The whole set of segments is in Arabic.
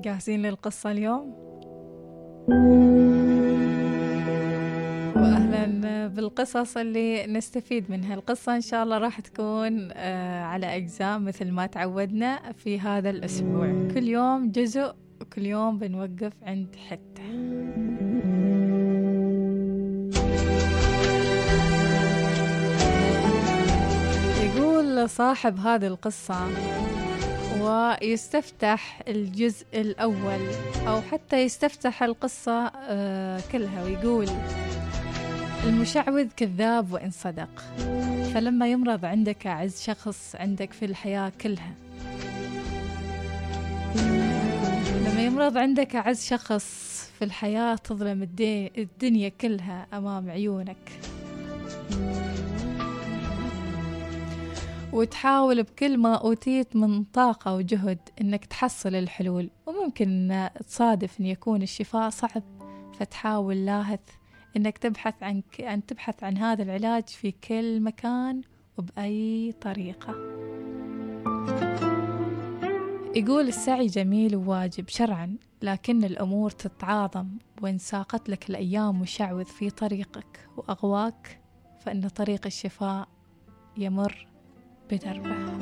جاهزين للقصة اليوم؟ وأهلا بالقصص اللي نستفيد منها. القصة إن شاء الله راح تكون آه، على أجزاء مثل ما تعودنا في هذا الأسبوع. كل يوم جزء وكل يوم بنوقف عند حتة. يقول صاحب هذه القصة ويستفتح الجزء الأول أو حتى يستفتح القصة آه، كلها ويقول المشعوذ كذاب وإن صدق فلما يمرض عندك أعز شخص عندك في الحياة كلها. لما يمرض عندك أعز شخص في الحياة تظلم الدنيا كلها أمام عيونك. وتحاول بكل ما أوتيت من طاقة وجهد إنك تحصل الحلول. وممكن تصادف إن يكون الشفاء صعب فتحاول لاهث إنك تبحث عن أن تبحث عن هذا العلاج في كل مكان وبأي طريقة. يقول السعي جميل وواجب شرعا لكن الأمور تتعاظم وإن ساقت لك الأيام مشعوذ في طريقك وأغواك فإن طريق الشفاء يمر. بدربه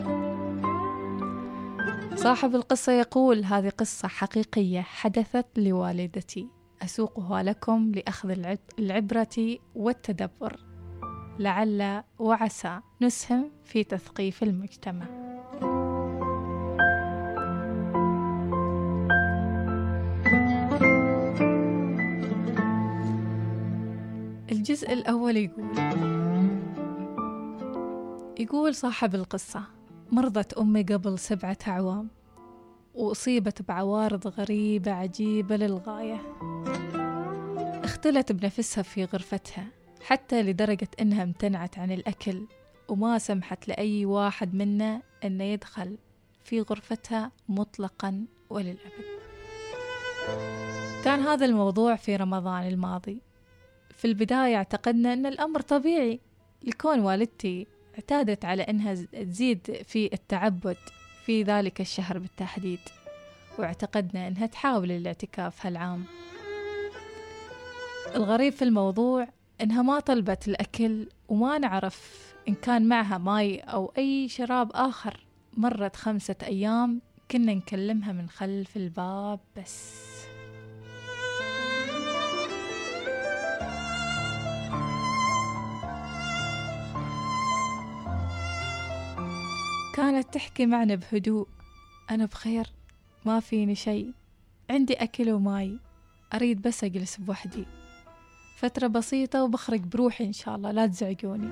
صاحب القصة يقول هذه قصة حقيقية حدثت لوالدتي. أسوقها لكم لأخذ العبرة والتدبر. لعل وعسى نسهم في تثقيف المجتمع. الجزء الأول يقول يقول صاحب القصة مرضت أمي قبل سبعة أعوام وأصيبت بعوارض غريبة عجيبة للغاية. اختلت بنفسها في غرفتها حتى لدرجة إنها امتنعت عن الأكل وما سمحت لأي واحد منا أنه يدخل في غرفتها مطلقا وللأبد. كان هذا الموضوع في رمضان الماضي. في البداية أعتقدنا أن الأمر طبيعي لكون والدتي اعتادت على أنها تزيد في التعبد في ذلك الشهر بالتحديد واعتقدنا أنها تحاول الاعتكاف هالعام. الغريب في الموضوع أنها ما طلبت الأكل وما نعرف إن كان معها ماي أو أي شراب آخر مرت خمسة أيام كنا نكلمها من خلف الباب بس. كانت تحكي معنا بهدوء. أنا بخير ما فيني شي عندي أكل وماي. أريد بس أجلس بوحدي. فترة بسيطة وبخرج بروحي إن شاء الله لا تزعجوني.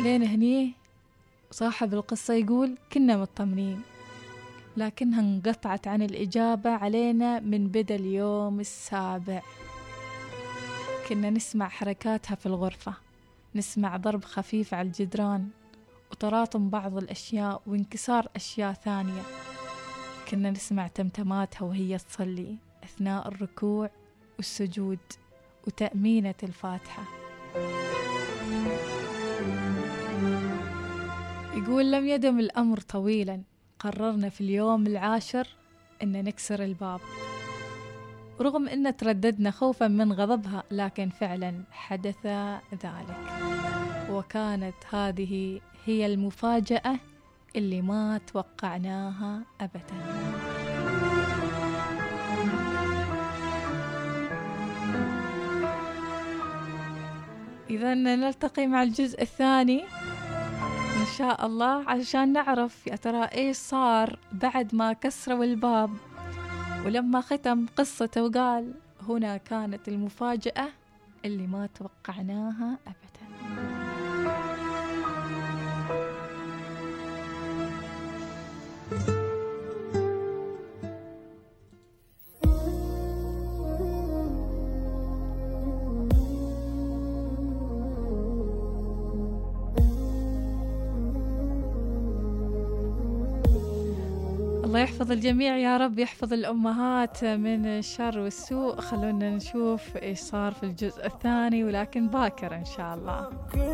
لين هني صاحب القصة يقول كنا مطمنين لكنها انقطعت عن الإجابة علينا من بدا اليوم السابع. كنا نسمع حركاتها في الغرفة. نسمع ضرب خفيف على الجدران وتراطم بعض الأشياء وانكسار أشياء ثانية. كنا نسمع تمتماتها وهي تصلي أثناء الركوع والسجود وتأمينة الفاتحة. يقول لم يدم الأمر طويلا. قررنا في اليوم العاشر أن نكسر الباب. رغم أن ترددنا خوفا من غضبها لكن فعلا حدث ذلك. وكانت هذه هي المفاجأة اللي ما توقعناها أبدا. إذا نلتقي مع الجزء الثاني إن شاء الله عشان نعرف يا ترى إيش صار بعد ما كسروا الباب. ولما ختم قصته وقال هنا كانت المفاجأة اللي ما توقعناها أبدا. الله يحفظ الجميع يا رب يحفظ الأمهات من الشر والسوء. خلونا نشوف إيش صار في الجزء الثاني ولكن باكر إن شاء الله.